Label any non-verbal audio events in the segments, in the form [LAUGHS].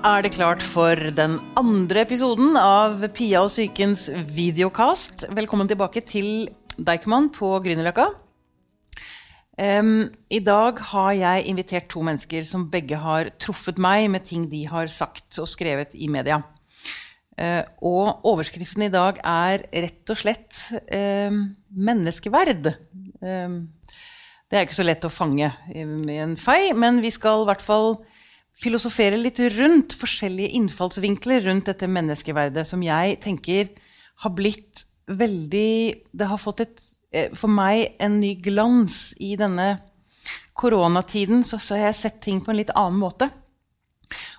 er det klart for den andre episoden av Pia og psykens videokast. Velkommen tilbake til Deichman på Grünerløkka. Um, I dag har jeg invitert to mennesker som begge har truffet meg med ting de har sagt og skrevet i media. Uh, og overskriften i dag er rett og slett um, menneskeverd. Um, det er ikke så lett å fange i en fei, men vi skal i hvert fall filosofere litt rundt forskjellige innfallsvinkler rundt dette menneskeverdet, som jeg tenker har blitt veldig Det har fått et, eh, for meg en ny glans i denne koronatiden. Så, så har jeg sett ting på en litt annen måte.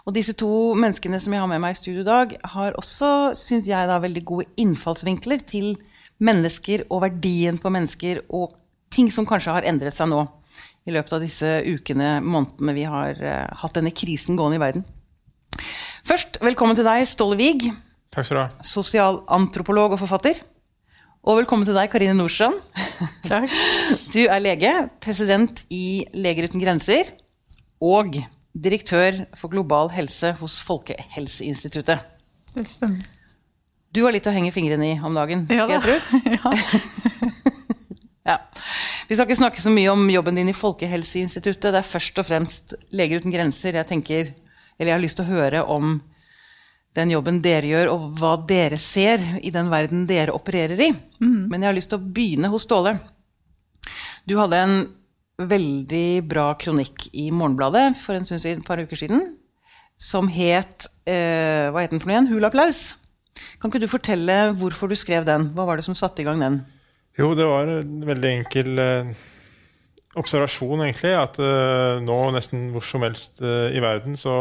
Og disse to menneskene som jeg har med meg i studio i dag, har også, syns jeg, da, veldig gode innfallsvinkler til mennesker og verdien på mennesker og ting som kanskje har endret seg nå i løpet av disse ukene, månedene vi har eh, hatt denne krisen gående i verden. Først, velkommen til deg, Ståle Wiig, Takk skal du ha. sosialantropolog og forfatter. Og velkommen til deg, Karine Nordstrand. Takk. [LAUGHS] Du er lege, president i Leger uten grenser og direktør for global helse hos Folkehelseinstituttet. Det stemmer. Du har litt å henge fingrene i om dagen, Ja skal jeg tro. [LAUGHS] Ja. [LAUGHS] Ja. Vi skal ikke snakke så mye om jobben din i Folkehelseinstituttet. Det er først og fremst Leger uten grenser jeg tenker, eller jeg har lyst til å høre om den jobben dere gjør, og hva dere ser i den verden dere opererer i. Men jeg har lyst til å begynne hos Ståle. Du hadde en veldig bra kronikk i Morgenbladet for en stund siden, et par uker siden, som het eh, Hva het den for noe igjen? Hulaplaus. Kan ikke du fortelle hvorfor du skrev den? Hva var det som satte i gang den? Jo, det var en veldig enkel eh, observasjon, egentlig. At eh, nå nesten hvor som helst eh, i verden så,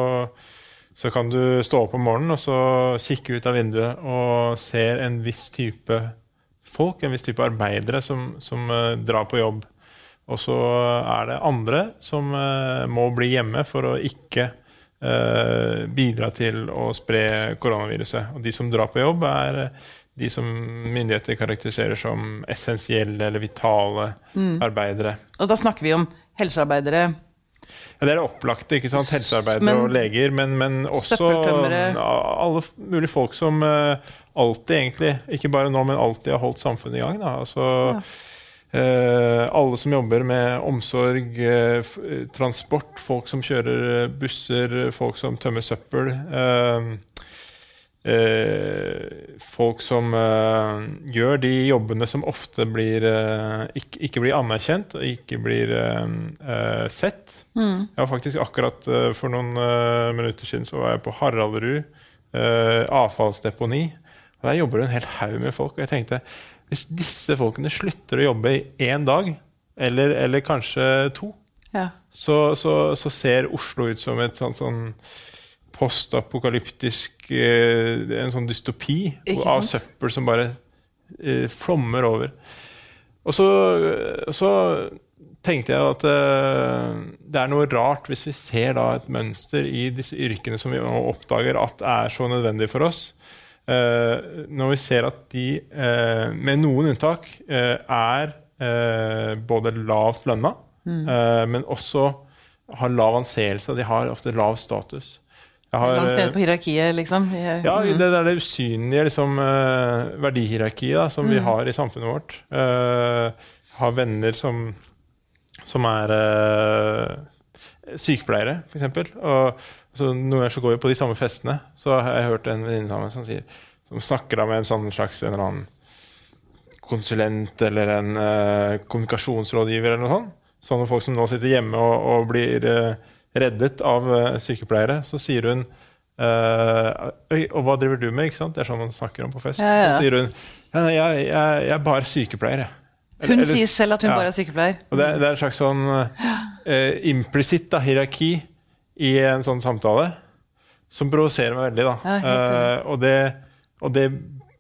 så kan du stå opp om morgenen og så kikke ut av vinduet og ser en viss type folk, en viss type arbeidere, som, som drar på jobb. Og så er det andre som må bli hjemme for å ikke bidra til å spre koronaviruset. Og de som drar på jobb, er eh, de som myndigheter karakteriserer som essensielle eller vitale arbeidere. Og da snakker vi om helsearbeidere. Ja, det er det opplagte. ikke sant? Helsearbeidere Men- og leger, men, men også alle mulige folk som eh, alltid, egentlig, ikke bare nå, men alltid har holdt samfunnet i gang. Da. Altså, eh, alle som jobber med omsorg, eh, eh, transport, folk som kjører eh, busser, folk som tømmer søppel. eh, eh, folk som eh, gjør de jobbene som ofte blir, eh, ikke, ikke blir anerkjent og ikke blir sett. Mm. Jeg var faktisk akkurat eh, For noen eh, minutter siden så var jeg på Haraldrud eh, avfallsdeponi. Og Der jobber det en hel haug med folk. Og jeg tenkte hvis disse folkene slutter å jobbe i én dag, eller, eller kanskje to, Ja. så, så, så ser Oslo ut som et sånt sånn postapokalyptisk eh, En sånn dystopi av søppel som bare eh, flommer over. Og så, så tenkte jeg at eh, det er noe rart hvis vi ser da et mønster i disse yrkene som vi nå oppdager at er så nødvendig for oss. Eh, når vi ser at de, eh, med noen unntak, eh, er både lavt lønna, eh, men også har lav anseelse. De har ofte lav status. Har, Langt nede på hierarkiet, liksom. Jeg- ja, mm. det er det usynlige liksom, verdihierarkiet da, som vi har i samfunnet vårt. Uh, har venner som, som er uh, sykepleiere, f.eks. Og så noen ganger så går vi på de samme festene. Så har jeg hørt en venninne av meg som, sier, som snakker da med en sånn slags en eller annen konsulent eller en uh, kommunikasjonsrådgiver eller noe sånt. Sånne folk som nå sitter hjemme og, og blir uh, reddet av uh, sykepleiere. Så sier hun Oi, og hva driver du med? ikke sant? Det er sånn man snakker om på fest. Ja, ja. Så sier hun jeg, jeg, jeg er bare sykepleier. jeg». Hun eller- sier selv at hun ja. bare er sykepleier. og det, det er en slags sånn uh, implisitt hierarki i en sånn samtale som provoserer meg veldig. da. Ja, uh. Og det, og det,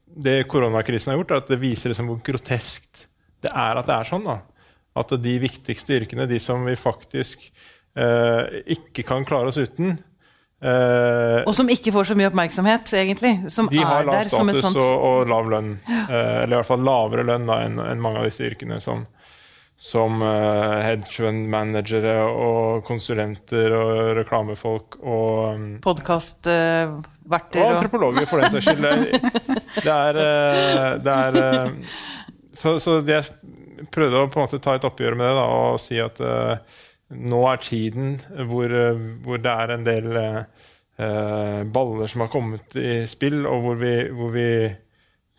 det koronakrisen har gjort, er at det viser liksom hvor groteskt det er at det er sånn. da. At de viktigste yrkene, de som vi faktisk uh, ikke kan klare oss uten uh, Og som ikke får så mye oppmerksomhet, egentlig. Som de har lav status sånt og, og lav lønn. Eller i hvert fall lavere lønn da, enn enn mange av disse yrkene som, som uh, hedgefund-managere og konsulenter og reklamefolk og um, Podkastverter og antropologer, for den saks skyld. Det, er, uh, det er uh, så, så jeg prøvde å på en måte ta et oppgjør med det da, og si at uh, nå er tiden hvor, hvor, det er en del baller som har kommet i spill, og hvor vi, hvor vi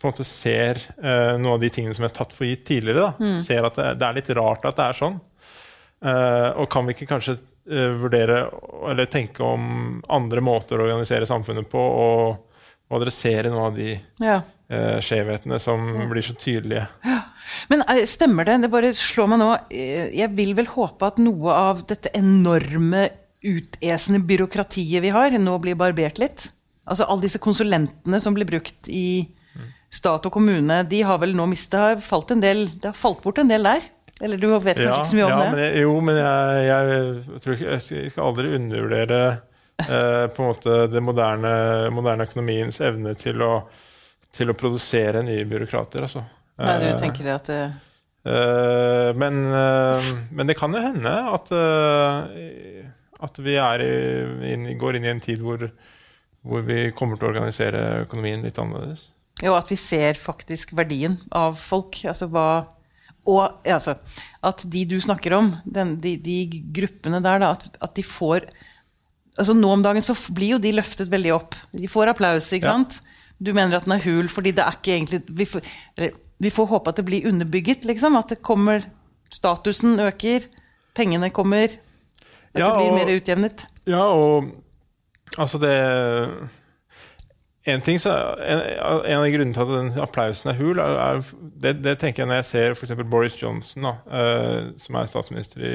på en måte ser uh, noen av de tingene som er tatt for gitt tidligere. Mm. Ser at det, det, er litt rart at det er sånn. Uh, og kan vi ikke kanskje uh, vurdere eller tenke om andre måter å organisere samfunnet på og, og adressere noen av de ja. skjevhetene som ja. blir så tydelige? Ja. Men stemmer det? Det bare slår meg nå. Jeg vil vel håpe at noe av dette enorme utesende byråkratiet vi har, nå blir barbert litt? Altså alle disse konsulentene som blir brukt i stat og kommune de har vel nå mista falt en del, Det har falt bort en del der? Eller du vet kanskje ja, ikke så mye om ja, det? Men jeg, jo, men jeg, jeg, tror ikke, jeg skal aldri undervurdere eh, på en måte det moderne, moderne økonomiens evne til å, til å, produsere nye byråkrater. Altså. Nei, du eh, tenker det at det... Uh, men, uh, men, det kan jo hende at, uh, at vi i, inn, går inn i en tid hvor, hvor vi kommer til å organisere økonomien litt annerledes. Jo, at vi ser faktisk verdien av folk. Altså hva Og altså, at de du snakker om, den, de, de, gruppene der, da, at, at, de får altså Nå om dagen så blir jo de løftet veldig opp. De får applaus, ikke ja. sant? Du mener at den er hul fordi det er ikke egentlig Vi får, vi får håpe at det blir underbygget, liksom. At det kommer Statusen øker, pengene kommer. At ja, det blir og, mer utjevnet. Ja, og altså det en, ting, så, en, en, av grunnene til at den applausen er hul, er, er, det, det, tenker jeg når jeg ser f.eks. Boris Johnson, da, uh, som er statsminister i,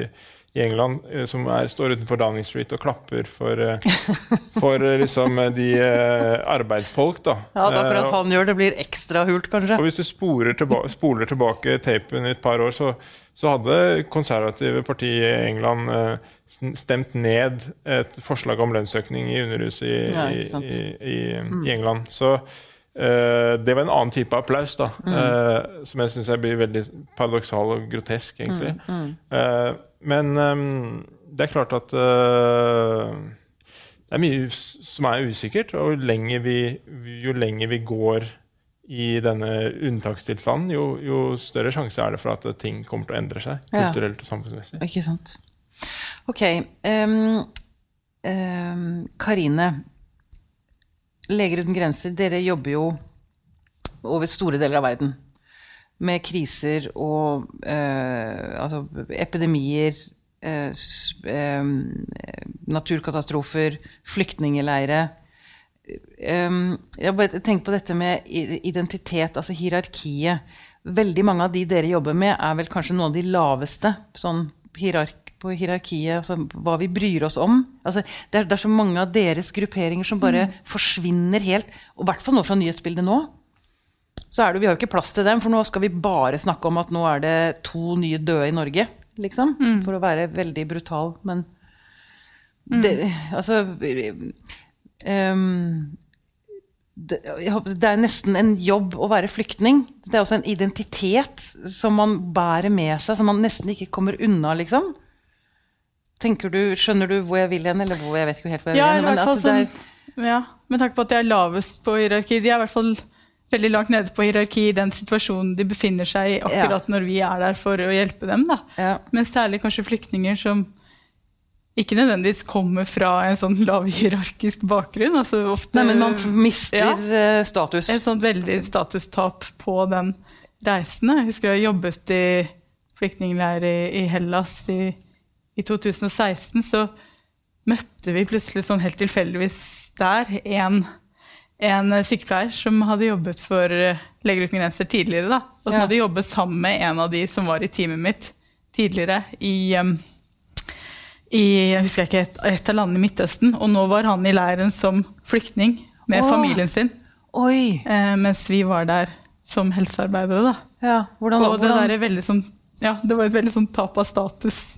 i England, uh, som er, står utenfor Downing Street og klapper for, uh, [LAUGHS] for liksom, de arbeidsfolk. Da. Ja, det akkurat han gjør det, blir ekstra hult, kanskje. Og Hvis du tilba spoler tilbake tapen i et par år, så, så hadde konservative partier i England stemt ned et forslag om lønnsøkning i Underhuset i, ja, i, i, mm. i, England. Så uh, det var en annen type applaus, da, mm. uh, som jeg syns blir veldig paradoksal og grotesk, egentlig. Mm. Uh, men um, det er klart at det er mye som er usikkert, og lenger vi, jo lenger vi går i denne unntakstilstanden, jo, jo, større sjanse er det for at ting kommer til å endre seg kulturelt og samfunnsmessig. Ikke sant. Ok. Um, um, Karine. Leger uten grenser, dere jobber jo over store deler av verden. Med kriser og uh, altså epidemier, uh, um, naturkatastrofer, flyktningeleire. Um, jeg bare tenker på dette med identitet, altså hierarkiet. Veldig mange av de dere jobber med, er vel kanskje noen av de laveste sånn hierark på hierarkiet, altså hva vi bryr oss om. Altså, det, er, det, er, så mange av deres grupperinger som bare mm. forsvinner helt. Og i hvert fall nå fra nyhetsbildet nå. Så er det, Vi har jo ikke plass til dem, for nå skal vi bare snakke om at nå er det to nye døde i Norge. Liksom, mm. For å være veldig brutal. Men mm. det, altså um, det, det, er nesten en jobb å være flyktning. Det er også en identitet som man bærer med seg, som man nesten ikke kommer unna. liksom. Tenker du, Skjønner du hvor jeg vil hen, eller hvor jeg vet ikke helt hvor jeg ja, vil hen? Men sånn, ja, med tanke på at de er lavest på hierarki. De er i hvert fall veldig langt nede på hierarki i den situasjonen de befinner seg i akkurat ja. når vi er der for å hjelpe dem. Ja. Men særlig kanskje flyktninger som ikke nødvendigvis kommer fra en sånn lavhierarkisk bakgrunn. Altså ofte, Nei, men man mister ja, eh, status. Et sånt veldig statustap på den reisende. Jeg husker jeg jobbet i flyktningleir i, i Hellas i i 2016 så møtte vi plutselig sånn helt tilfeldigvis der en, en, sykepleier som hadde jobbet for eh, Leger uten grenser tidligere. Da, og som ja. hadde jobbet sammen med en av de som var i teamet mitt tidligere i, i jeg husker ikke, et, et, av landene i Midtøsten. Og nå var han i leiren som flyktning med Åh. familien sin. Eh, mens vi var der som helsearbeidere. Da. Ja, hvordan, og det, hvordan? Sånn, ja, det var et veldig sånn tap av status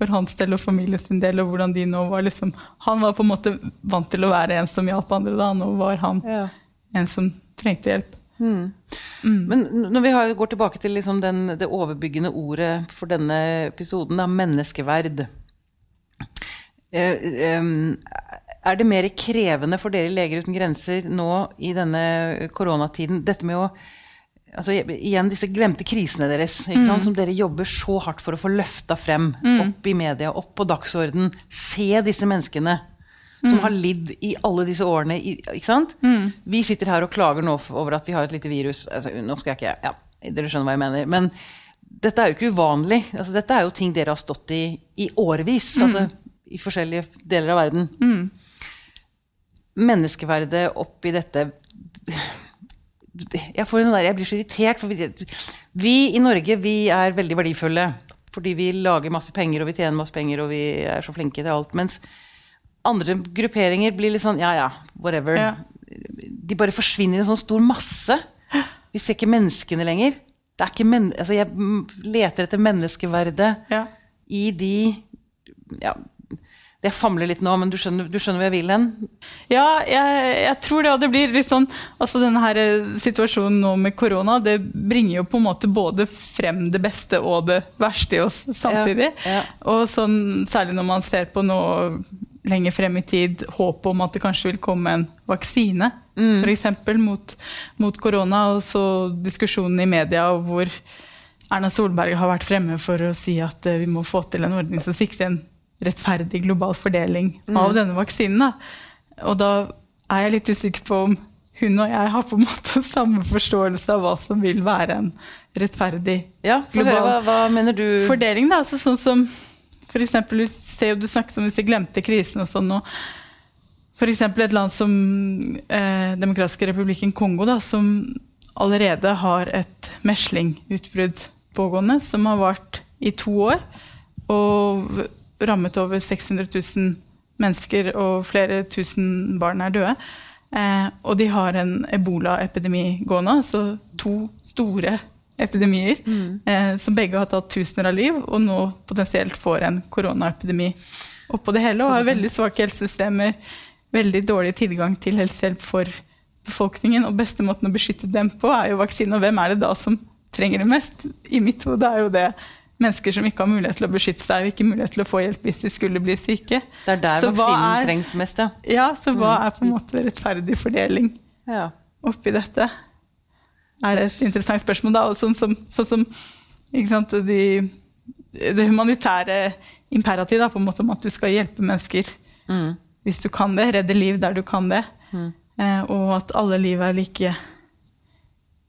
for hans del og familien sin del. og hvordan de nå var liksom, Han var på en måte vant til å være en som hjalp andre. da, Nå var han ja. en som trengte hjelp. Mm. Men når vi har, går tilbake til liksom den, det overbyggende ordet for denne episoden, da, menneskeverd. Eh, er det mer krevende for dere i Leger uten grenser nå i denne koronatiden, dette med å altså, Igjen disse glemte krisene deres, ikke sant? som dere jobber så hardt for å få løfta frem. Opp i media, opp på dagsorden. Se disse menneskene som har lidd i alle disse årene. Ikke sant? Vi sitter her og klager nå over at vi har et lite virus. Altså, nå skal jeg ikke, ja, Dere skjønner hva jeg mener. Men dette er jo ikke uvanlig. Altså, dette er jo ting dere har stått i i årevis. Altså, I forskjellige deler av verden. Menneskeverdet oppi dette jeg, får sånn der, jeg blir så irritert. For vi, vi i Norge vi er veldig verdifulle. Fordi vi lager masse penger, og vi tjener masse penger, og vi er så flinke til alt. Mens andre grupperinger blir litt sånn ja ja, whatever. Ja. De bare forsvinner i en sånn stor masse. Vi ser ikke menneskene lenger. Det er ikke men altså, jeg leter etter menneskeverdet Ja. i de ja, Det famler litt nå, men du skjønner, du skjønner hvor jeg vil hen? Ja, jeg, jeg tror det. Og det blir litt sånn altså Denne her eh, situasjonen nå med korona det bringer jo på en måte både frem det beste og det verste i oss samtidig. Ja, ja. Og sånn, Særlig når man ser på noe lenger frem i tid håp om at det kanskje vil komme en vaksine Mm. eksempel, mot, mot korona. Og så diskusjonen i media hvor Erna Solberg har vært fremme for å si at eh, vi må få til en ordning som sikrer en rettferdig global fordeling av denne vaksinen. Da. Og da er jeg litt usikker på om hun og jeg har på en måte [LAUGHS] samme forståelse av hva som vil være en rettferdig Ja, global. Hva, hva mener du? fordeling. Da. Altså, sånn som for eksempel, du, ser, du snakket om hvis vi glemte krisen og sånn. Og eksempel et land som eh, Demokratiske republikken Kongo, da, som allerede har et meslingutbrudd pågående, som har vart i to år. Og rammet over 600 000 mennesker, og flere tusen barn er døde. Eh, og de har en ebolaepidemi gående, altså to store epidemier, eh, som begge har tatt tusener av liv, og nå potensielt får en koronaepidemi oppå det hele, og har veldig svake helsesystemer, veldig dårlig tilgang til helsehjelp for befolkningen, og beste måten å beskytte dem på er jo vaksine, og hvem er det da som trenger det mest? I mitt hode er jo det mennesker som ikke har mulighet til å beskytte seg, og ikke mulighet til å få hjelp hvis de skulle bli syke. Det er der Så vaksinen er- trengs mest, ja. Ja, så hva er på en måte rettferdig fordeling? ja. oppi dette? Er et interessant spørsmål. da, Sånn som, så som sant, de, det humanitære imperativ da, på en måte om at du skal hjelpe mennesker Mm. hvis du kan det. Redde liv der du kan det. Eh, og at alle liv er like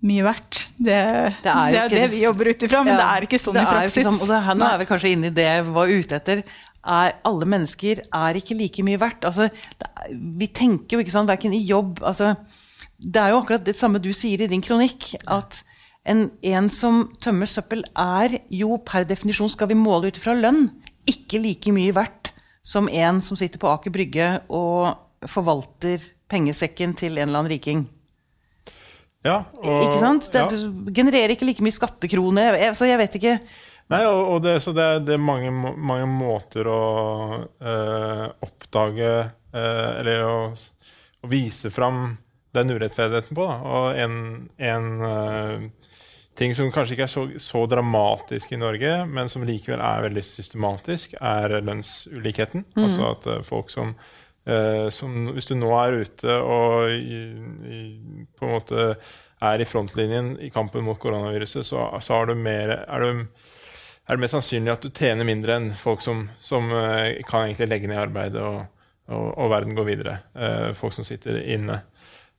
mye verdt. Det, det Det er er jo det, vi jobber ut ifra, men Ja, det er ikke sånn i er praksis. sånn, og det, her, nå er vi kanskje inne i det jeg var ute etter. Er, alle mennesker er ikke like mye verdt. Altså, det, er- vi tenker jo ikke sånn, verken i jobb altså, Det er jo akkurat det samme du sier i din kronikk. At en, en som tømmer søppel, er jo per definisjon, skal vi måle ut fra lønn, ikke like mye verdt som en som sitter på Aker Brygge og forvalter pengesekken til en eller annen riking. Ja, og- ikke sant? Det ja. genererer ikke like mye skattekroner. Så jeg vet ikke. Nei, og, og det, så det, det er mange, mange måter å eh, oppdage eh, Eller å, å vise fram den urettferdigheten på. Da. Og en, en eh, ting som kanskje ikke er så, så dramatisk i Norge, men som likevel er veldig systematisk, er lønnsulikheten. Altså at folk som, som Hvis du nå er ute og i, i, på en måte er i frontlinjen i kampen mot koronaviruset, så, så har du mer, er du er det mer sannsynlig at du tjener mindre enn folk som, som eh, kan egentlig legge ned arbeidet og, og, og verden går videre. Eh, folk som sitter inne.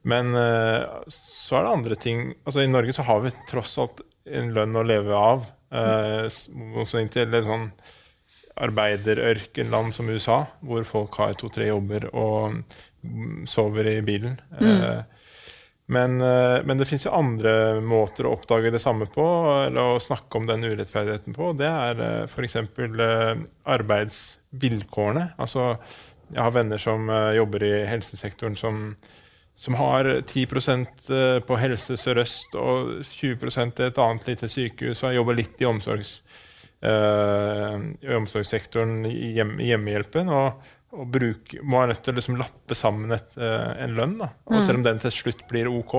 Men eh, så er det andre ting altså I Norge så har vi tross alt en lønn å leve av. Eh, også inntil et sånn arbeiderørkenland som USA, hvor folk har to-tre jobber og sover i bilen. Mm. men, eh, men det fins jo andre måter å oppdage det samme på, eller å snakke om den urettferdigheten på. Det er uh, f.eks. Arbeidsvilkårene. Altså, jeg har venner som eh, jobber i helsesektoren som, som har 10 eh, på Helse Sør-Øst og 20 i et annet lite sykehus, og jeg jobber litt i omsorgs, eh, i omsorgssektoren i hjem, hjemmehjelpen. og og bruk, må være nødt til å liksom lappe sammen et, eh, en lønn. Da. Og selv om den til slutt blir OK,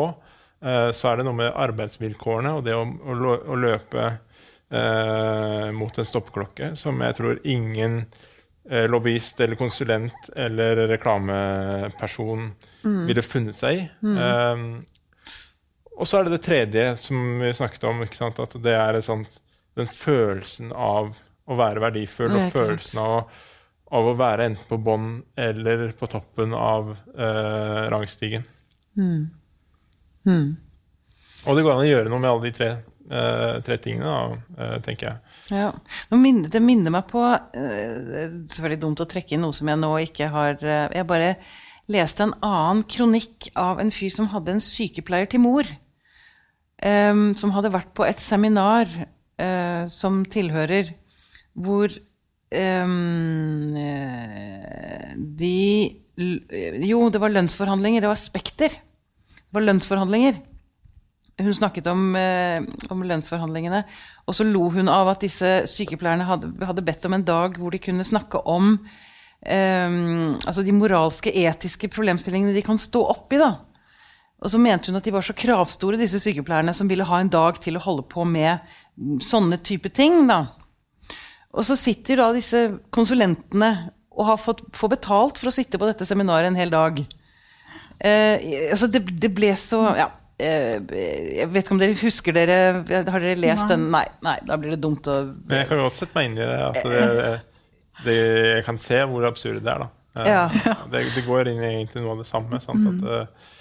eh, så er det noe med arbeidsvilkårene og det å, å, å løpe eh, mot en stoppeklokke som jeg tror ingen eh, lobbyist eller konsulent eller reklameperson ville funnet seg i. Eh, og så er det det tredje som vi snakket om, at det er et sånt, den følelsen av å være verdifull, og følelsen av, av å være enten på bånn eller på toppen av eh, rangstigen. Hmm. Og det går an å gjøre noe med alle de tre, eh, tre tingene, da, eh, tenker jeg. Ja. Minner, det minner meg på eh, Selvfølgelig dumt å trekke inn noe som jeg nå ikke har eh, Jeg bare leste en annen kronikk av en fyr som hadde en sykepleier til mor. Um, som hadde vært på et seminar eh, som tilhører hvor eh, de Jo, det var lønnsforhandlinger. Det var Spekter. Det var lønnsforhandlinger. Hun snakket om, eh, om lønnsforhandlingene, og så lo hun av at disse sykepleierne hadde, hadde bedt om en dag hvor de kunne snakke om eh, altså de moralske, etiske problemstillingene de kan stå oppi. da. Og så mente hun at de var så kravstore, disse sykepleierne, som ville ha en dag til å holde på med mm, sånne type ting. da. Og så sitter da disse konsulentene og har fått får betalt for å sitte på dette seminaret en hel dag. Eh, altså det, det ble så ja, eh, Jeg vet ikke om dere husker dere Har dere lest Nei. den? Nei, nei, da blir det dumt å Men jeg kan godt sette meg inn i det. altså det, [LAUGHS] det jeg kan se hvor absurd det er. da. Eh, Ja. Det, det går inn i egentlig noe av det samme. Sant? At, eh, eh,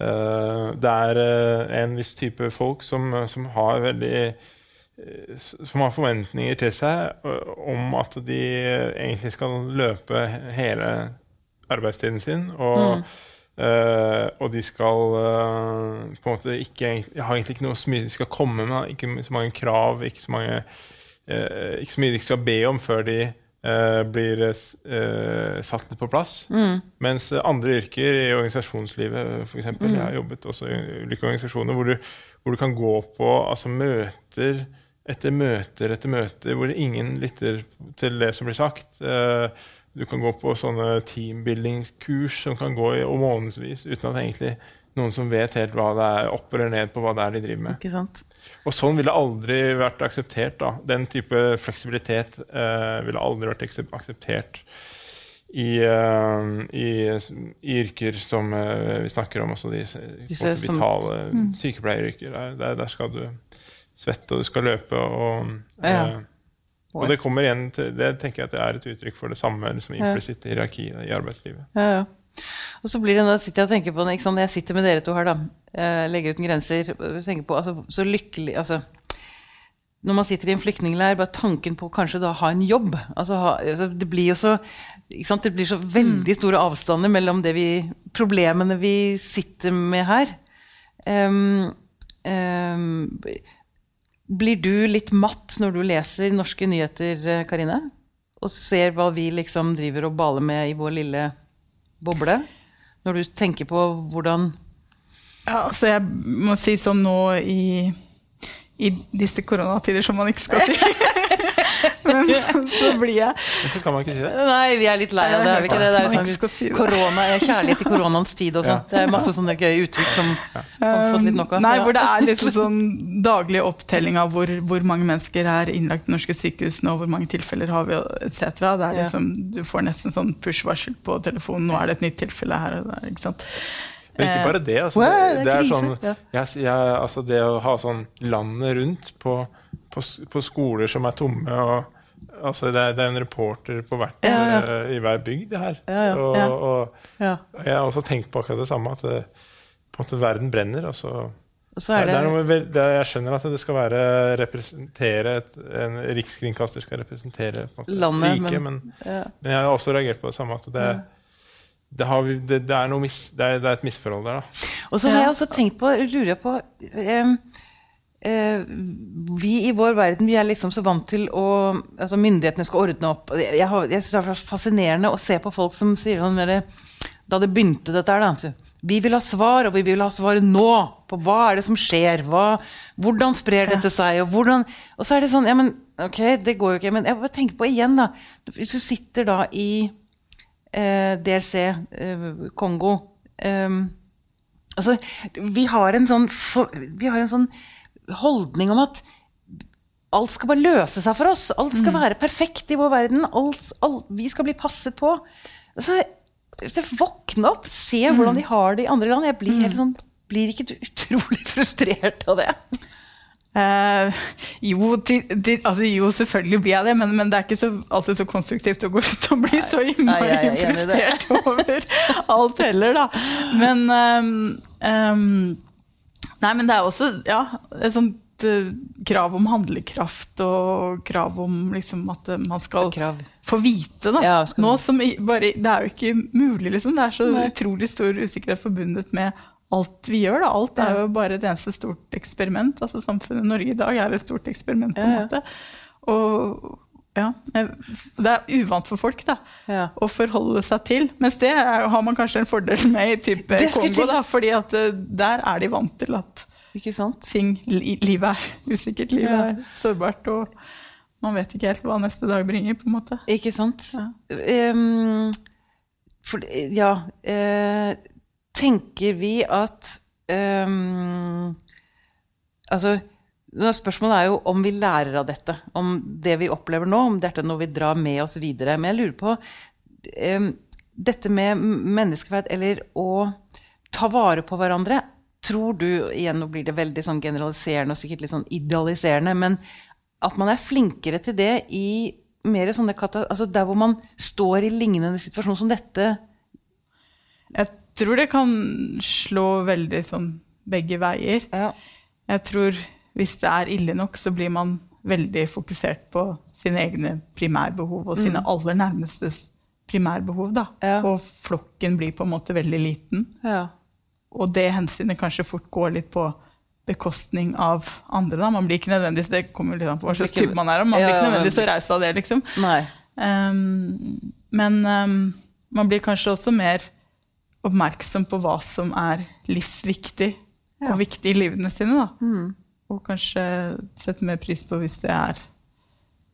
det er eh, en viss type folk som, som har veldig eh, som har forventninger til seg eh, om at de egentlig skal løpe hele arbeidstiden sin. Og, eh, og de skal eh, på en måte ikke har egentlig ikke noe så mye de skal komme med. Ikke så mange krav, ikke så, mange, eh, ikke så mye de skal be om før de eh, blir eh, satt litt på plass. Mens andre yrker i organisasjonslivet, f.eks. eksempel Jeg har jobbet også i ulike organisasjoner hvor du, hvor du kan gå på altså møter etter møter etter møter hvor ingen lytter til det som blir sagt. Eh, Du kan gå på sånne teambuildingskurs som kan gå i månedsvis uten at egentlig noen som vet helt hva det er, opp eller ned på hva det er de driver med. Og sånn ville aldri vært akseptert. da. Den type fleksibilitet uh, ville aldri vært akseptert i, uh, i, i yrker som uh, vi snakker om, også de på en Disse vitale som- vitale sykepleieryrker. Der, der, skal du svette, og du skal løpe. Og, Ja. og det kommer igjen til, det tenker jeg at det er et uttrykk for det samme liksom, implisitte hierarkiet i arbeidslivet. Ja, ja. Og så blir det nå, sitter jeg og tenker på når sant? Jeg sitter med dere to her, da. Eh, legger uten grenser. tenker på, altså, Så lykkelig altså, Når man sitter i en flyktningleir, bare tanken på kanskje da ha en jobb altså, ha, altså, Det blir jo så sant? Det blir så veldig store avstander mellom det vi, problemene vi sitter med her. Um, um, blir du litt matt når du leser norske nyheter, eh, Karine? Og ser hva vi liksom driver og baler med i vår lille boble? Når du tenker på hvordan Ja, altså jeg må si sånn nå i, i disse koronatider, som man ikke skal si. [LAUGHS] Men så blir jeg Hvorfor skal man ikke si det? Nei, vi er litt lei av det, er vi ikke det? det er sånn, si korona, er kjærlighet i koronaens tid og sånn. Det er masse sånne gøye uttrykk som man har fått litt nok av. Nei, hvor det er liksom sånn daglig opptelling av hvor, hvor mange mennesker er innlagt i norske sykehus nå, hvor mange tilfeller har vi, etc. Det er liksom, du får nesten sånn push-varsel på telefonen. Nå er det et nytt tilfelle her og der. ikke sant? Men ikke bare det. Altså, det, det er sånn, jeg, jeg, altså det å ha sånn landet rundt på, på, på skoler som er tomme og altså det, er, det er en reporter på hvert, Ja, ja. Uh, i hver bygd, det her. Ja, ja, Og, ja. og Ja. jeg har også tenkt på akkurat det samme, at det, på en måte verden brenner. Og så, Og så er det, er noe det med jeg skjønner at det skal være representere et, En rikskringkaster skal representere på en måte, Landet, riket, men- men, ja. men jeg har også reagert på det samme. At det, det, har, vi- det, det, er, noe mis, det, er, det er et misforhold der, da. Og så har jeg også tenkt på, lurer jeg på eh, Vi i vår verden vi er liksom så vant til å altså Myndighetene skal ordne opp. Jeg, jeg, har- jeg synes det er fascinerende å se på folk som sier sånn mer Da det begynte dette her, da. Vi vil ha svar, og vi vil ha svaret nå! På hva er det som skjer? Hva, hvordan sprer dette seg? Og, hvordan, og så er det sånn Ja, men ok, det går jo ikke. Men jeg bare tenker på igjen, da. Hvis du sitter da i eh, DRC, eh, Kongo eh, Altså, vi har en sånn, vi har en sånn holdning om at alt skal bare løse seg for oss. Alt skal være perfekt i vår verden. Alt, alt, vi skal bli passet på. Så våkne opp, se hvordan de har det i andre land. Jeg blir, helt sånn, blir ikke du utrolig [LAUGHS] frustrert av det? Eh, jo, til, til, altså, jo, selvfølgelig blir jeg det, men, men det er ikke så, alltid så konstruktivt å gå ut og bli så innmari er frustrert over alt heller, da. Men um, ehm, Nei, men det er også ja, et sånt uh, krav om handlekraft og krav om liksom at eh, man skal Krav. få vite. Da. Ja, Nå som bare, det er jo ikke mulig, liksom. Det er så Nei. utrolig stor usikkerhet forbundet med alt vi gjør. Da. Alt er jo bare et eneste stort eksperiment. Altså Samfunnet Norge i dag er et stort eksperiment. på en måte. Og ja, eh, det er uvant for folk da, Ja. å forholde seg til. Mens det er, har man kanskje en fordel med i type Kongo, da, fordi at eh, der er de vant til at ting, li, livet er [LAUGHS] usikkert, livet Ja. er sårbart, og man vet ikke helt hva neste dag bringer. på en måte. Ikke sant? Ja. Um, for, ja uh, Tenker vi at um, Altså Spørsmålet er jo om vi lærer av dette. Om det vi opplever nå, om dette er noe vi drar med oss videre. Men jeg lurer på dette med menneskeverd, eller å ta vare på hverandre. Tror du, igjen nå blir det veldig sånn generaliserende og sikkert litt sånn idealiserende, men at man er flinkere til det i mer sånne altså der hvor man står i lignende situasjon som dette. Jeg tror det kan slå veldig sånn begge veier. Ja. Jeg tror hvis det er ille nok, så blir man veldig fokusert på sine egne primærbehov og sine aller nærmestes primærbehov. Da. Mm. Ja. Og flokken blir på en måte veldig liten. Ja. Og det hensynet kanskje fort går litt på bekostning av andre. Da. Man blir ikke nødvendigvis det kommer litt an på hva slags type man er, man blir ikke nødvendigvis så raus av det. liksom. Um, men um, man blir kanskje også mer oppmerksom på hva som er livsviktig Ja. og viktig i livene sine. Da. Mm. Og kanskje sette mer pris på hvis det er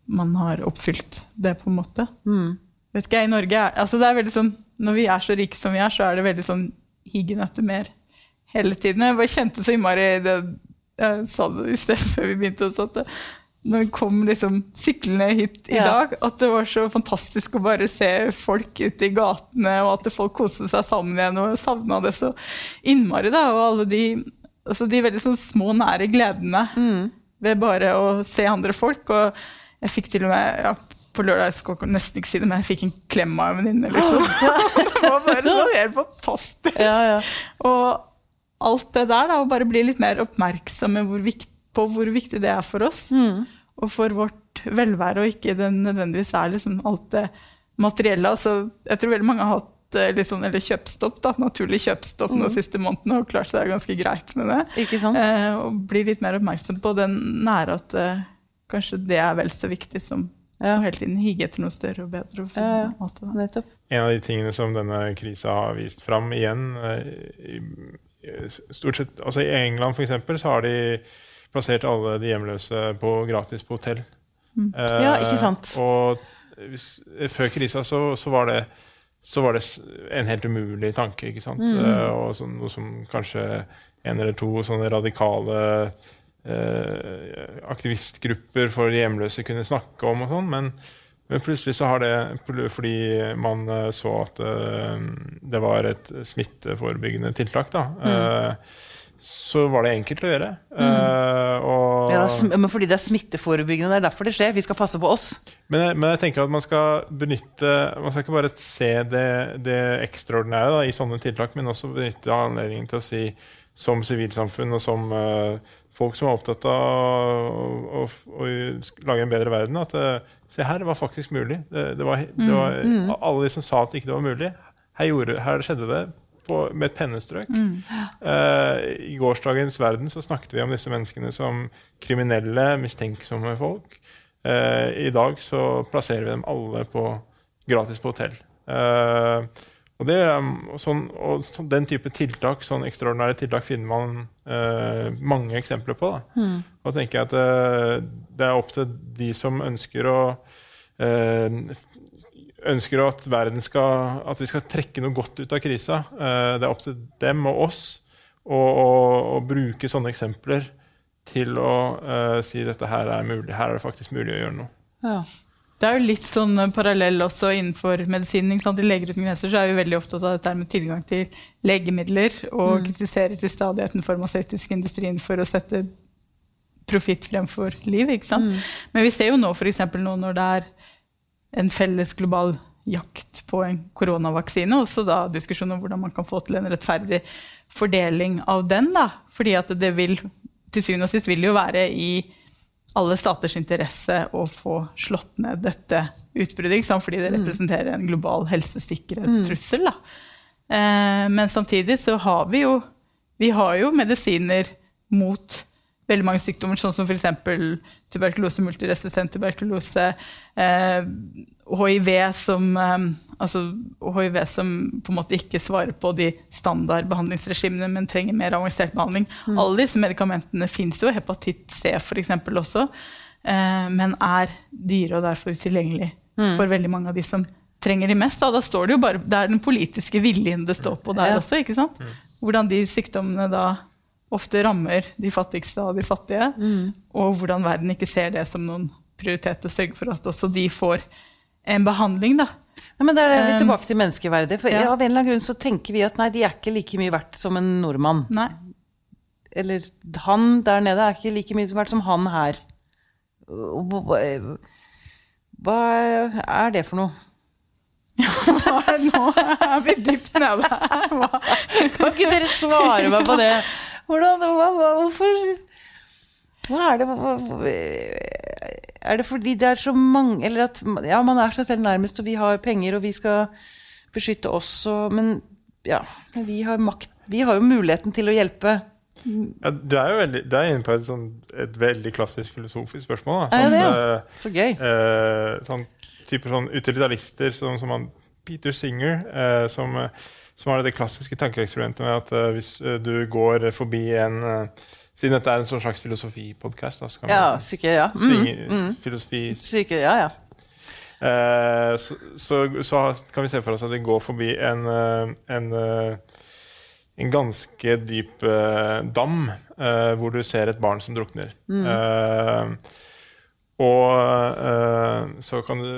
man har oppfylt det, på en måte. Mm. Vet ikke, jeg, i Norge er, altså det er veldig sånn, Når vi er så rike som vi er, så er det veldig sånn higen etter mer hele tiden. Jeg bare kjente så innmari det, Jeg sa det i sted [LAUGHS] før vi begynte også, at det, når vi kom liksom syklende hit i Ja. dag, at det var så fantastisk å bare se folk ute i gatene, og at folk koste seg sammen igjen, og savna det så innmari. da, Og alle de, altså de veldig sånn små, nære gledene Mm. ved bare å se andre folk. Og jeg fikk til og med ja, på lørdag, jeg skal nesten ikke si det, men jeg fikk en klem av en venninne. Liksom. [GASPS] [LAUGHS] det var bare så helt fantastisk. Ja, ja. Og alt det der, da, å bare bli litt mer oppmerksomme hvor viktig, på hvor viktig det er for oss. Mm. Og for vårt velvære, og ikke det nødvendigvis er liksom alt det materielle. Altså, jeg tror veldig mange har hatt eh, sånn, eller kjøpstopp, da, naturlig kjøpstopp den siste måneden, og klart seg ganske greit med det. Ikke sant? Eh, og bli litt mer oppmerksom på den nære at eh, kanskje det er vel så viktig som Ja. å hele tiden hige etter noe større og bedre. Og Ja, ja. alt det. Nettopp. En av de tingene som denne krisa har vist fram igjen eh, i, i- stort sett, altså I England for eksempel, så har de plassert alle de hjemløse på gratis på hotell. Mm. Eh, Ja, ikke sant. Og hvis, før krisa så, så, var det, så var det en helt umulig tanke. ikke sant? Mm. Uh, og så, noe som kanskje en eller to sånne radikale uh, aktivistgrupper for hjemløse kunne snakke om og sånn. Men, men plutselig så har det Fordi man eh, så at uh, det var et smitteforebyggende tiltak, da. eh, så var det enkelt å gjøre. Eh, og, Ja, men fordi det er smitteforebyggende, det er derfor det skjer. Vi skal passe på oss. men, jeg- men jeg tenker at man skal benytte Man skal ikke bare se det, det ekstraordinære da, i sånne tiltak, men også benytte anledningen til å si som sivilsamfunn og som uh, folk som er opptatt av å, å, å lage en bedre verden, at uh, se her, det var faktisk mulig. Det, det var, det var, Alle de som sa at ikke det var mulig, her, gjorde, her skjedde det på, med et pennestrøk. Eh, I gårsdagens verden så snakket vi om disse menneskene som kriminelle, mistenksomme folk. Uh, I dag så plasserer vi dem alle på gratis på hotell. Uh, og, det, og, sånn, og sånn, den type tiltak, sånn ekstraordinære tiltak, finner man eh, mange eksempler på. Da. Og tenker jeg at eh, det er opp til de som ønsker å eh, ønsker at, verden skal, at vi skal trekke noe godt ut av krisa. Eh, det er opp til dem og oss å, å, å bruke sånne eksempler til å uh, si dette her er mulig. Her er det faktisk mulig å gjøre noe. Ja. Det er jo litt sånn eh, parallell også innenfor medisinen. ikke sant? I Leger uten grenser så er vi veldig opptatt av dette med tilgang til legemidler, og kritiserer til stadighet den farmasøytiske industrien for å sette profitt fremfor liv. ikke sant? Men vi ser jo nå f.eks. nå når det er en felles global jakt på en koronavaksine, også da diskusjon om hvordan man kan få til en rettferdig fordeling av den. da, fordi at det vil til syvende og sist vil jo være i alle staters interesse å få slått ned dette utbruddet, fordi det representerer en global helsesikkerhetstrussel. Da. Eh, men samtidig så har vi jo, vi har jo medisiner mot veldig mange sykdommer, sånn som f.eks. tuberkulose, multiresistent tuberkulose, eh, hiv, som, eh, altså hiv som på en måte ikke svarer på de standard behandlingsregimene, men trenger mer avansert behandling. Alle disse medikamentene fins jo, hepatitt C f.eks. også, eh, men er dyre og derfor utilgjengelig for veldig mange av de som trenger de mest. Da, da står det jo bare, det er den politiske viljen det står på der Ja. også. ikke sant? Hvordan de sykdommene da ofte rammer de fattigste av de fattige, og hvordan verden ikke ser det som noen prioritet å sørge for at også de får en behandling. da. Nei, men Da er vi Um, tilbake til menneskeverdet. For ja. Av en eller annen grunn så tenker vi at nei, de er ikke like mye verdt som en nordmann. Nei. Eller han der nede er ikke like mye verdt som han her. Hva er det for noe? [LAUGHS] Nå er vi dypt nede her. Hva? Kan ikke dere svare meg på det? Hvordan, hva, hva, hvorfor Hva er det hva, Er det fordi det er så mange Eller at ja, man er seg selv nærmest, og vi har penger, og vi skal beskytte oss, og Men ja, vi har makt Vi har jo muligheten til å hjelpe. Ja, du er jo veldig, du er inne på et, sånn, et veldig klassisk filosofisk spørsmål. Da. Ja, det er, er. Så gøy. eh, sånn type sånn utilitarister sånn som han Peter Singer, eh, som, eh, som har det klassiske tankeeksperimentet med at eh, hvis eh, du går forbi en eh, Siden dette er en sånn slags filosofipodkast, Ja, vi syke, ja. Mm, svinge filosofi syke, ja, ja. Eh, så, så, så kan vi se for oss at vi går forbi en, en, en ganske dyp dam eh, hvor du ser et barn som drukner. Eh, og så, kan du,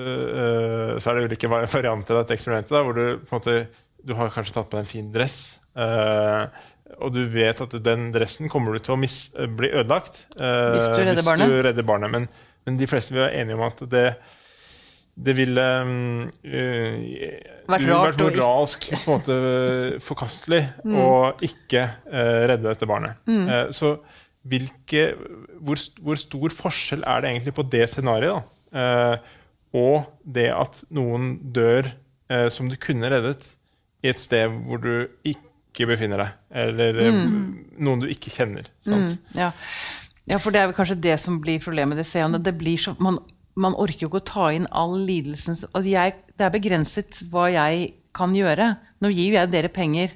så er det ulike vari- varianter av dette eksperimentet da, hvor du på en måte du har kanskje tatt på deg en fin dress. Uh, og du vet at den dressen kommer du til å mis eh, bli ødelagt uh, Hvis du redder barnet. du redder barnet. Men, men de fleste vil være enige om at det, det ville um, uh, Vært vært moralsk på en måte forkastelig [LAUGHS] å ikke uh, redde dette barnet. Eh, så hvilke, hvor, hvor stor forskjell er det egentlig på det scenarioet? Eh, og det at noen dør eh, som du kunne reddet i et sted hvor du ikke befinner deg, eller mm. noen du ikke kjenner. Sant? Mm, ja. ja, for det er vel kanskje det som blir problemet. Det, ser jeg, det blir så, man, man orker jo ikke å ta inn all lidelsen. og Altså jeg, det er begrenset hva jeg kan gjøre. Nå gir jo jeg dere penger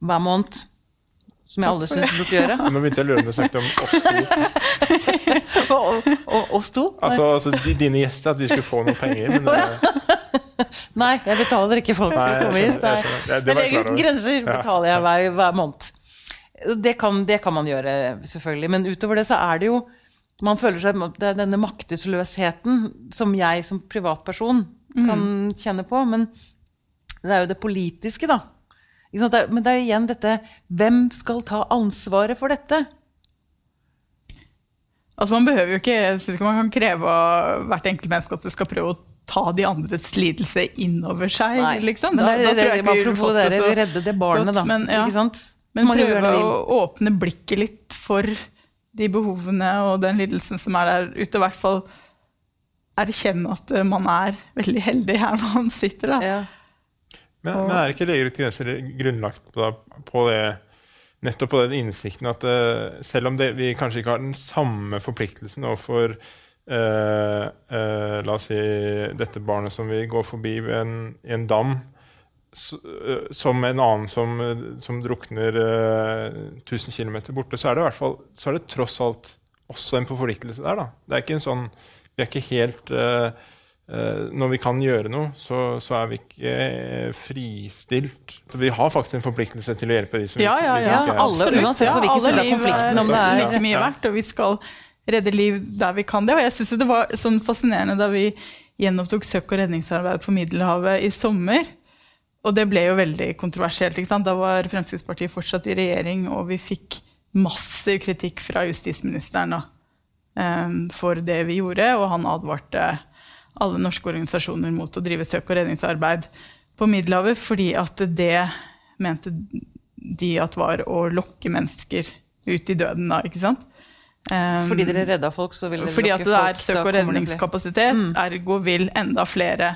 hver måned, som jeg alle syns burde gjøre. [LAUGHS] Nå begynte jeg å lure om du snakket om oss to. [LAUGHS] og, og oss to. Altså, altså dine gjester, at vi skulle få noen penger. Men det, [LAUGHS] [LAUGHS] Nei, jeg betaler ikke folk for å komme hit. Men over. grenser betaler jeg hver, hver måned. Det kan, det kan man gjøre, selvfølgelig. Men utover det så er det jo Man føler seg Det er denne maktesløsheten som jeg som privatperson kan kjenne på. Men det er jo det politiske, da. Ikke sant? Men det er igjen dette Hvem skal ta ansvaret for dette? Altså Man behøver jo ikke, jeg synes ikke man kan kreve av hvert enkelt menneske at det skal prøve å ta de andres lidelse innover seg. Nei, liksom. Men det er da det, det, apropos det vil redde det barnet, godt, da. Men, ja. Ikke sant? Men prøve å åpne blikket litt for de behovene og den lidelsen som er der ute. I hvert fall erkjenne at eh, man er veldig heldig her man sitter. da. Ja. Men, men er ikke Leger uten grenser grunnlagt på, på det nettopp på den innsikten at uh, selv om det, vi kanskje ikke har den samme forpliktelsen overfor La oss si dette barnet som vi går forbi ved en, i en dam, eh, som en annen som, eh, som drukner uh, 1000 km borte, så er det i hvert fall så er det tross alt også en forpliktelse der. da. Det er ikke en sånn, Vi er ikke helt uh, eh, når vi kan gjøre noe, så, så er vi ikke eh, fristilt. Så vi har faktisk en forpliktelse til å hjelpe de som Ja, ja, de som ja. ikke er- alle, uansett på hvilken side av konflikten, om det er er- like mye verdt, og vi skal redde liv der vi kan det. Og jeg synes det var sånn fascinerende da vi gjenopptok søk- og redningsarbeid på Middelhavet i sommer. Og det ble jo veldig kontroversielt. ikke sant? Da var Fremskrittspartiet fortsatt i regjering, og vi fikk massiv kritikk fra justisministeren da, em, for det vi gjorde, og han advarte alle norske organisasjoner mot å drive søk- og redningsarbeid på Middelhavet, fordi at det mente de at var å lokke mennesker ut i døden da, ikke sant? Em, Fordi dere redda folk, så vil dere fordi at det er søk- og redningskapasitet. Mm. ergo vil enda flere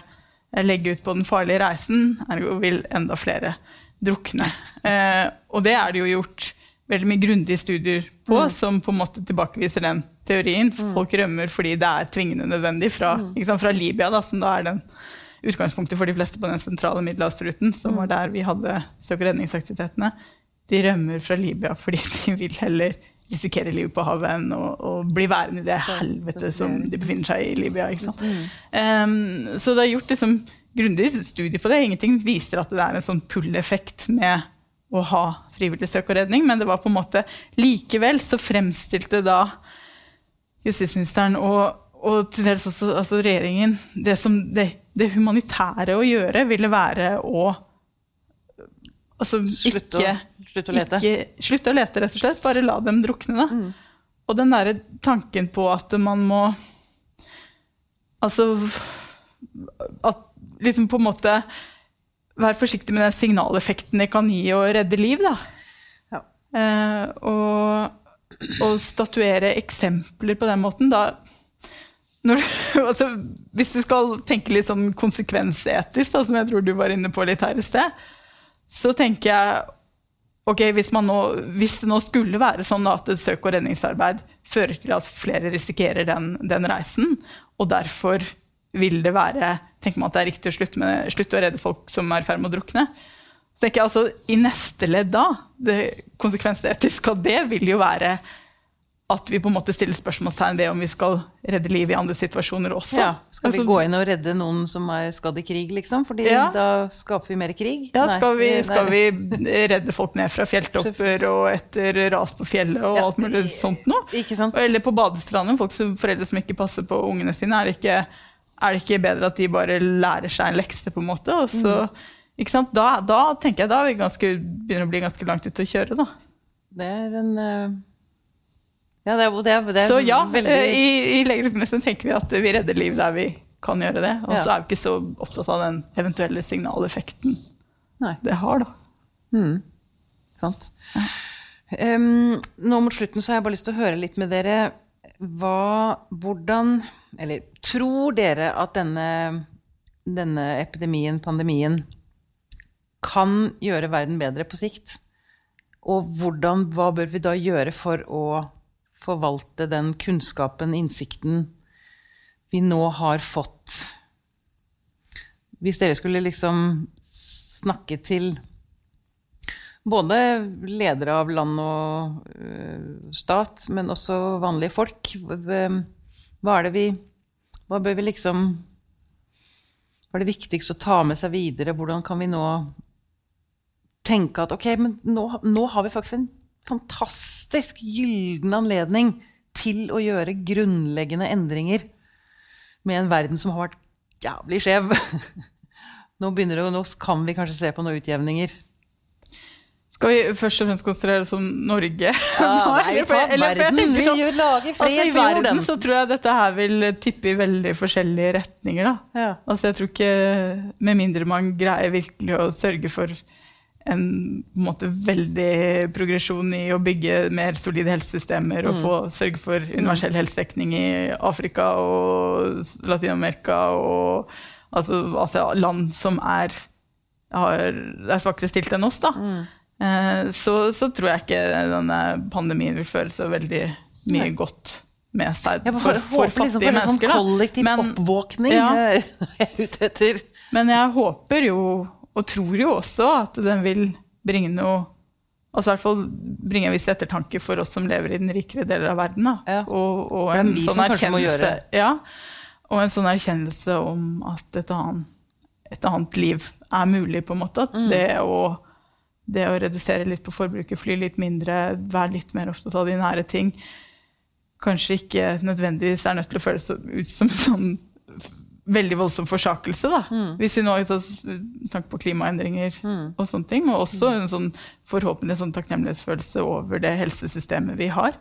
eh, legge ut på den farlige reisen, ergo vil enda flere drukne. Eh, og det er det jo gjort veldig mye grundige studier på, som på en måte tilbakeviser den teorien. Folk rømmer fordi det er tvingende nødvendig fra, ikke sant, fra Libya, da, som da er den utgangspunktet for de fleste på den sentrale middelhavsruten, som var der vi hadde søk- og redningsaktivitetene. De rømmer fra Libya fordi de vil heller risikere livet på havet enn å, å bli værende i det helvete som de befinner seg i Libya. Em, så det er gjort liksom grundig studie på det. Ingenting viser at det er en sånn pull-effekt med å ha frivillig søk og redning, men det var på en måte likevel så fremstilte da justisministeren og, og til dels også altså regjeringen det, som det, det humanitære å gjøre ville være å altså, Slutte å- ikke, slutte å lete. Ikke, slutt å lete, rett og slett. Bare la dem drukne. Da. Og den derre tanken på at man må Altså At liksom på en måte Være forsiktig med den signaleffekten det kan gi å redde liv, da. Ja. Eh, og, og statuere eksempler på den måten, da når, [LAUGHS] altså, Hvis du skal tenke litt sånn konsekvensetisk, da, som jeg tror du var inne på litt her i sted, så tenker jeg ok, hvis, nå, hvis det nå skulle være sånn at et søk- og redningsarbeid fører til at flere risikerer den, den reisen, og derfor vil det være tenker man at det er riktig å slutte, med, slutte å redde folk som er i ferd med å drukne. Så tenker jeg altså, I neste ledd da, det konsekvensetiske av det vil jo være at vi på en måte stiller spørsmålstegn ved om vi skal redde liv i andre situasjoner også. Ja, skal vi Altså, gå inn og redde noen som er skadd i krig, liksom? Fordi Ja. da skaper vi mer krig? Ja, Nei, skal vi, skal vi redde folk ned fra fjelltopper og etter ras på fjellet og Ja, alt mulig sånt noe? Eller på badestranden, folk som, foreldre som ikke passer på ungene sine. Er det, ikke, er det ikke bedre at de bare lærer seg en lekse, på en måte? Og så, Mm. Da, da tenker jeg da vi ganske, begynner å bli ganske langt ute å kjøre. Da. Det er en eh, Ja, det er, det er, det er Så ja, veldig eh, i, i Legeforeningen tenker vi at vi redder liv der vi kan gjøre det. Og så Ja. er vi ikke så opptatt av den eventuelle signaleffekten Nei. det har, da. Sant. Um, nå mot slutten så har jeg bare lyst til å høre litt med dere hva, hvordan Eller tror dere at denne, denne epidemien, pandemien, kan gjøre verden bedre på sikt? Og hvordan, hva bør vi da gjøre for å forvalte den kunnskapen, innsikten, vi nå har fått? Hvis dere skulle liksom snakke til både ledere av land og øh, stat, men også vanlige folk. Hva er det vi Hva bør vi liksom Hva er det viktigste å ta med seg videre? Hvordan kan vi nå tenke at ok, men nå, nå har vi faktisk en fantastisk gyllen anledning til å gjøre grunnleggende endringer med en verden som har vært jævlig skjev. [LAUGHS] Nå, begynner det, nå kan vi kanskje se på noen utjevninger. Skal vi først og fremst konsentrere oss om Norge? [LAUGHS] Ja, nei, vi tar verden. Vi sånn- gjør- lager fred altså, I verden så tror jeg dette her vil tippe i veldig forskjellige retninger. Da. Ja. Altså, jeg tror ikke, Med mindre man greier virkelig å sørge for en, en måte, veldig progresjon i å bygge mer solide helsesystemer og få, sørge for universell helsedekning i Afrika og Latin-Amerika og altså, altså land som er, har, er svakere stilt enn oss. da. Mm. så, så tror jeg ikke denne pandemien vil føre så veldig mye godt med seg Jeg for, bare for håper liksom på en sånn mennesker. da. kollektiv Men- oppvåkning. Ja. [LAUGHS] jeg er ute etter. Men jeg håper jo, og tror jo også, at den vil bringe noe Altså i hvert fall bringe en viss ettertanke for oss som lever i den rikere deler av verden. Ja. Og, og en sånn erkjennelse- Ja. Og en sånn erkjennelse om at et annet, et annet liv er mulig, på en måte. At det, å, det å redusere litt på forbruket, fly litt mindre, være litt mer opptatt av de nære ting, kanskje ikke nødvendigvis er nødt til å føles ut som en sånn veldig voldsom forsakelse. da. Hvis vi nå tenker på klimaendringer og sånne ting. Og også en sånn forhåpentlig sånn takknemlighetsfølelse over det helsesystemet vi har.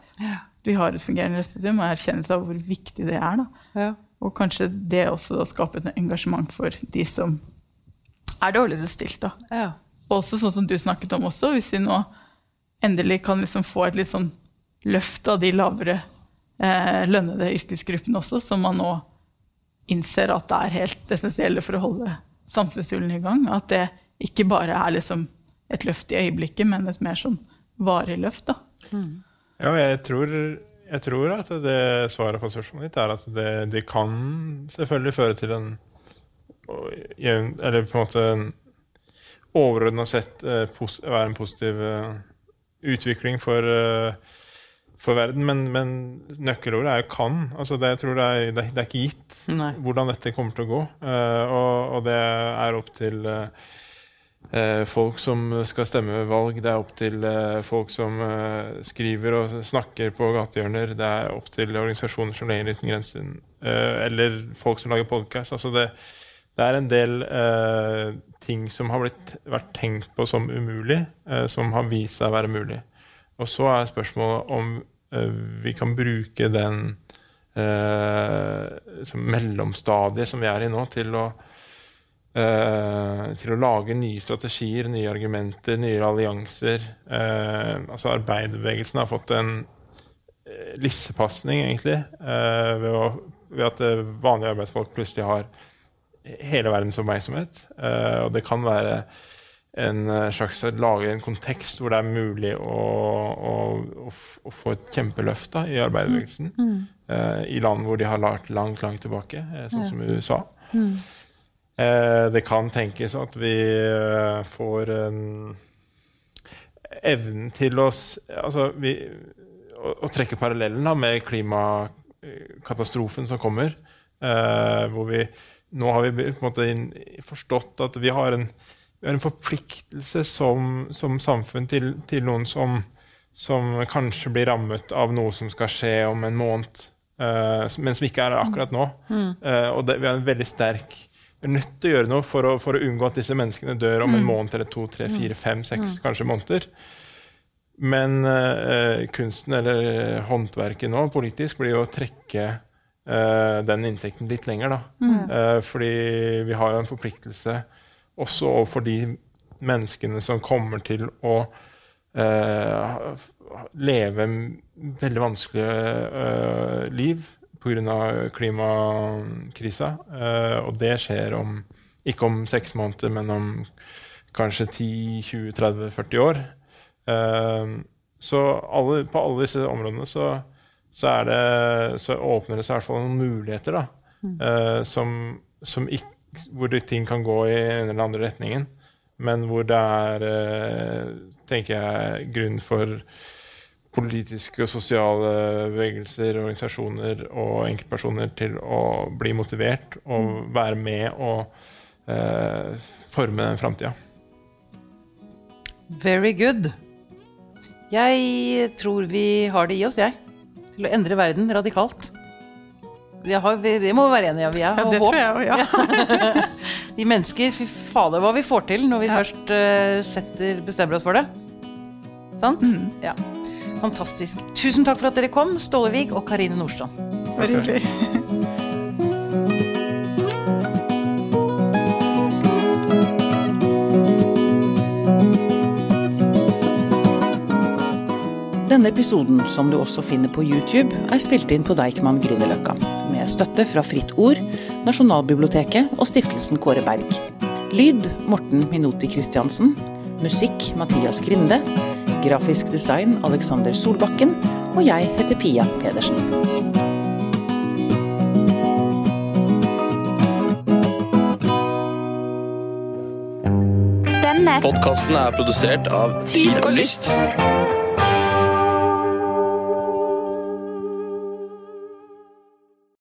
Vi har et fungerende helsesystem og erkjennelse av hvor viktig det er. da. Ja. Og kanskje det også da skaper et engasjement for de som er dårligere stilt. da. Ja. Også sånn som du snakket om også, hvis vi nå endelig kan liksom få et litt sånn løft av de lavere eh, lønnede yrkesgruppene også, som man nå innser at det er helt essensielle for å holde samfunnshjulene i gang. At det ikke bare er liksom et løft i øyeblikket, men et mer sånn varig løft. da. Ja, jeg tror, jeg tror at det svaret på spørsmålet ditt er at det, det kan selvfølgelig føre til en Eller på en måte overordna sett eh, være en positiv eh, utvikling for, eh, for verden. Men, men nøkkelordet er jo 'kan'. Altså det, jeg tror det er, det, er- ikke gitt Nei. hvordan dette kommer til å gå. Uh, og, og det er opp til eh, folk som skal stemme ved valg, det er opp til folk som skriver og snakker på gatehjørner, det er opp til organisasjoner som Leger uten grenser, eller folk som lager podkast. Altså det, det er en del eh, ting som har blitt, vært tenkt på som umulig, eh, som har vist seg å være mulig. Og så er spørsmålet om vi kan bruke den eh, som mellomstadiet som vi er i nå, til å, eh, til å lage nye strategier, nye argumenter, nye allianser. Eh, altså Arbeiderbevegelsen har fått en eh, lissepasning, egentlig, eh, ved, å, ved at eh, vanlige arbeidsfolk plutselig har hele verdens oppmerksomhet. Eh, og det kan være en eh, slags lage en kontekst hvor det er mulig å, å, å, å få et kjempeløft da, i arbeiderbevegelsen. Eh, I land hvor de har lært langt, langt tilbake, sånn sånn som USA. USA. Uh, det kan tenkes at vi uh, får en evnen til å altså vi, å, å trekke parallellen da, med klimakatastrofen som kommer. eh, hvor vi nå har vi på en måte forstått at vi har en, vi har en forpliktelse som, som samfunn til, til noen som, som kanskje blir rammet av noe som skal skje om en måned, uh, men som ikke er akkurat nå. Eh, og det, vi har en veldig sterk vi er nødt til å gjøre noe for å, for å unngå at disse menneskene dør om en måned eller to, tre, fire, fem, seks kanskje måneder. Men uh, kunsten eller håndverket nå politisk blir jo å trekke den innsikten litt lenger. Da. Eh, fordi vi har jo en forpliktelse også overfor de menneskene som kommer til å eh, leve veldig vanskelige eh, liv pga. klimakrisa. Eh, og det skjer om, ikke om seks måneder, men om kanskje 10-20-30-40 år. Eh, så alle, på alle disse områdene så, så, det, så åpner det seg i hvert fall noen muligheter da, eh, som, som ikk- hvor ting kan gå i den eller andre retningen, men hvor det er, eh, tenker jeg, grunn for politiske og sosiale bevegelser, organisasjoner og enkeltpersoner til å bli motivert og være med og eh, forme den framtida. Very good. Jeg tror vi har det i oss, jeg. Til å endre verden radikalt. Vi har, vi, det må vi være enige om. Vi har Ja, det håp. tror jeg òg, ja. [LAUGHS] Vi mennesker, fy fader hva vi får til når vi først eh, setter, bestemmer oss for det. Sant? Mm. Ja. Fantastisk. Tusen takk for at dere kom, Stålevig og Karine Nordstrand. Bare hyggelig. Denne episoden, som du også finner på YouTube, er spilt inn på Deichman Grünerløkka, med støtte fra Fritt Ord, Nasjonalbiblioteket og stiftelsen Kåre Berg. Lyd Morten Minuti Christiansen. Musikk Mathias Grinde. Grafisk design Alexander Solbakken. Og jeg heter Pia Pedersen. Denne Podkasten er produsert av Tid og Lyst.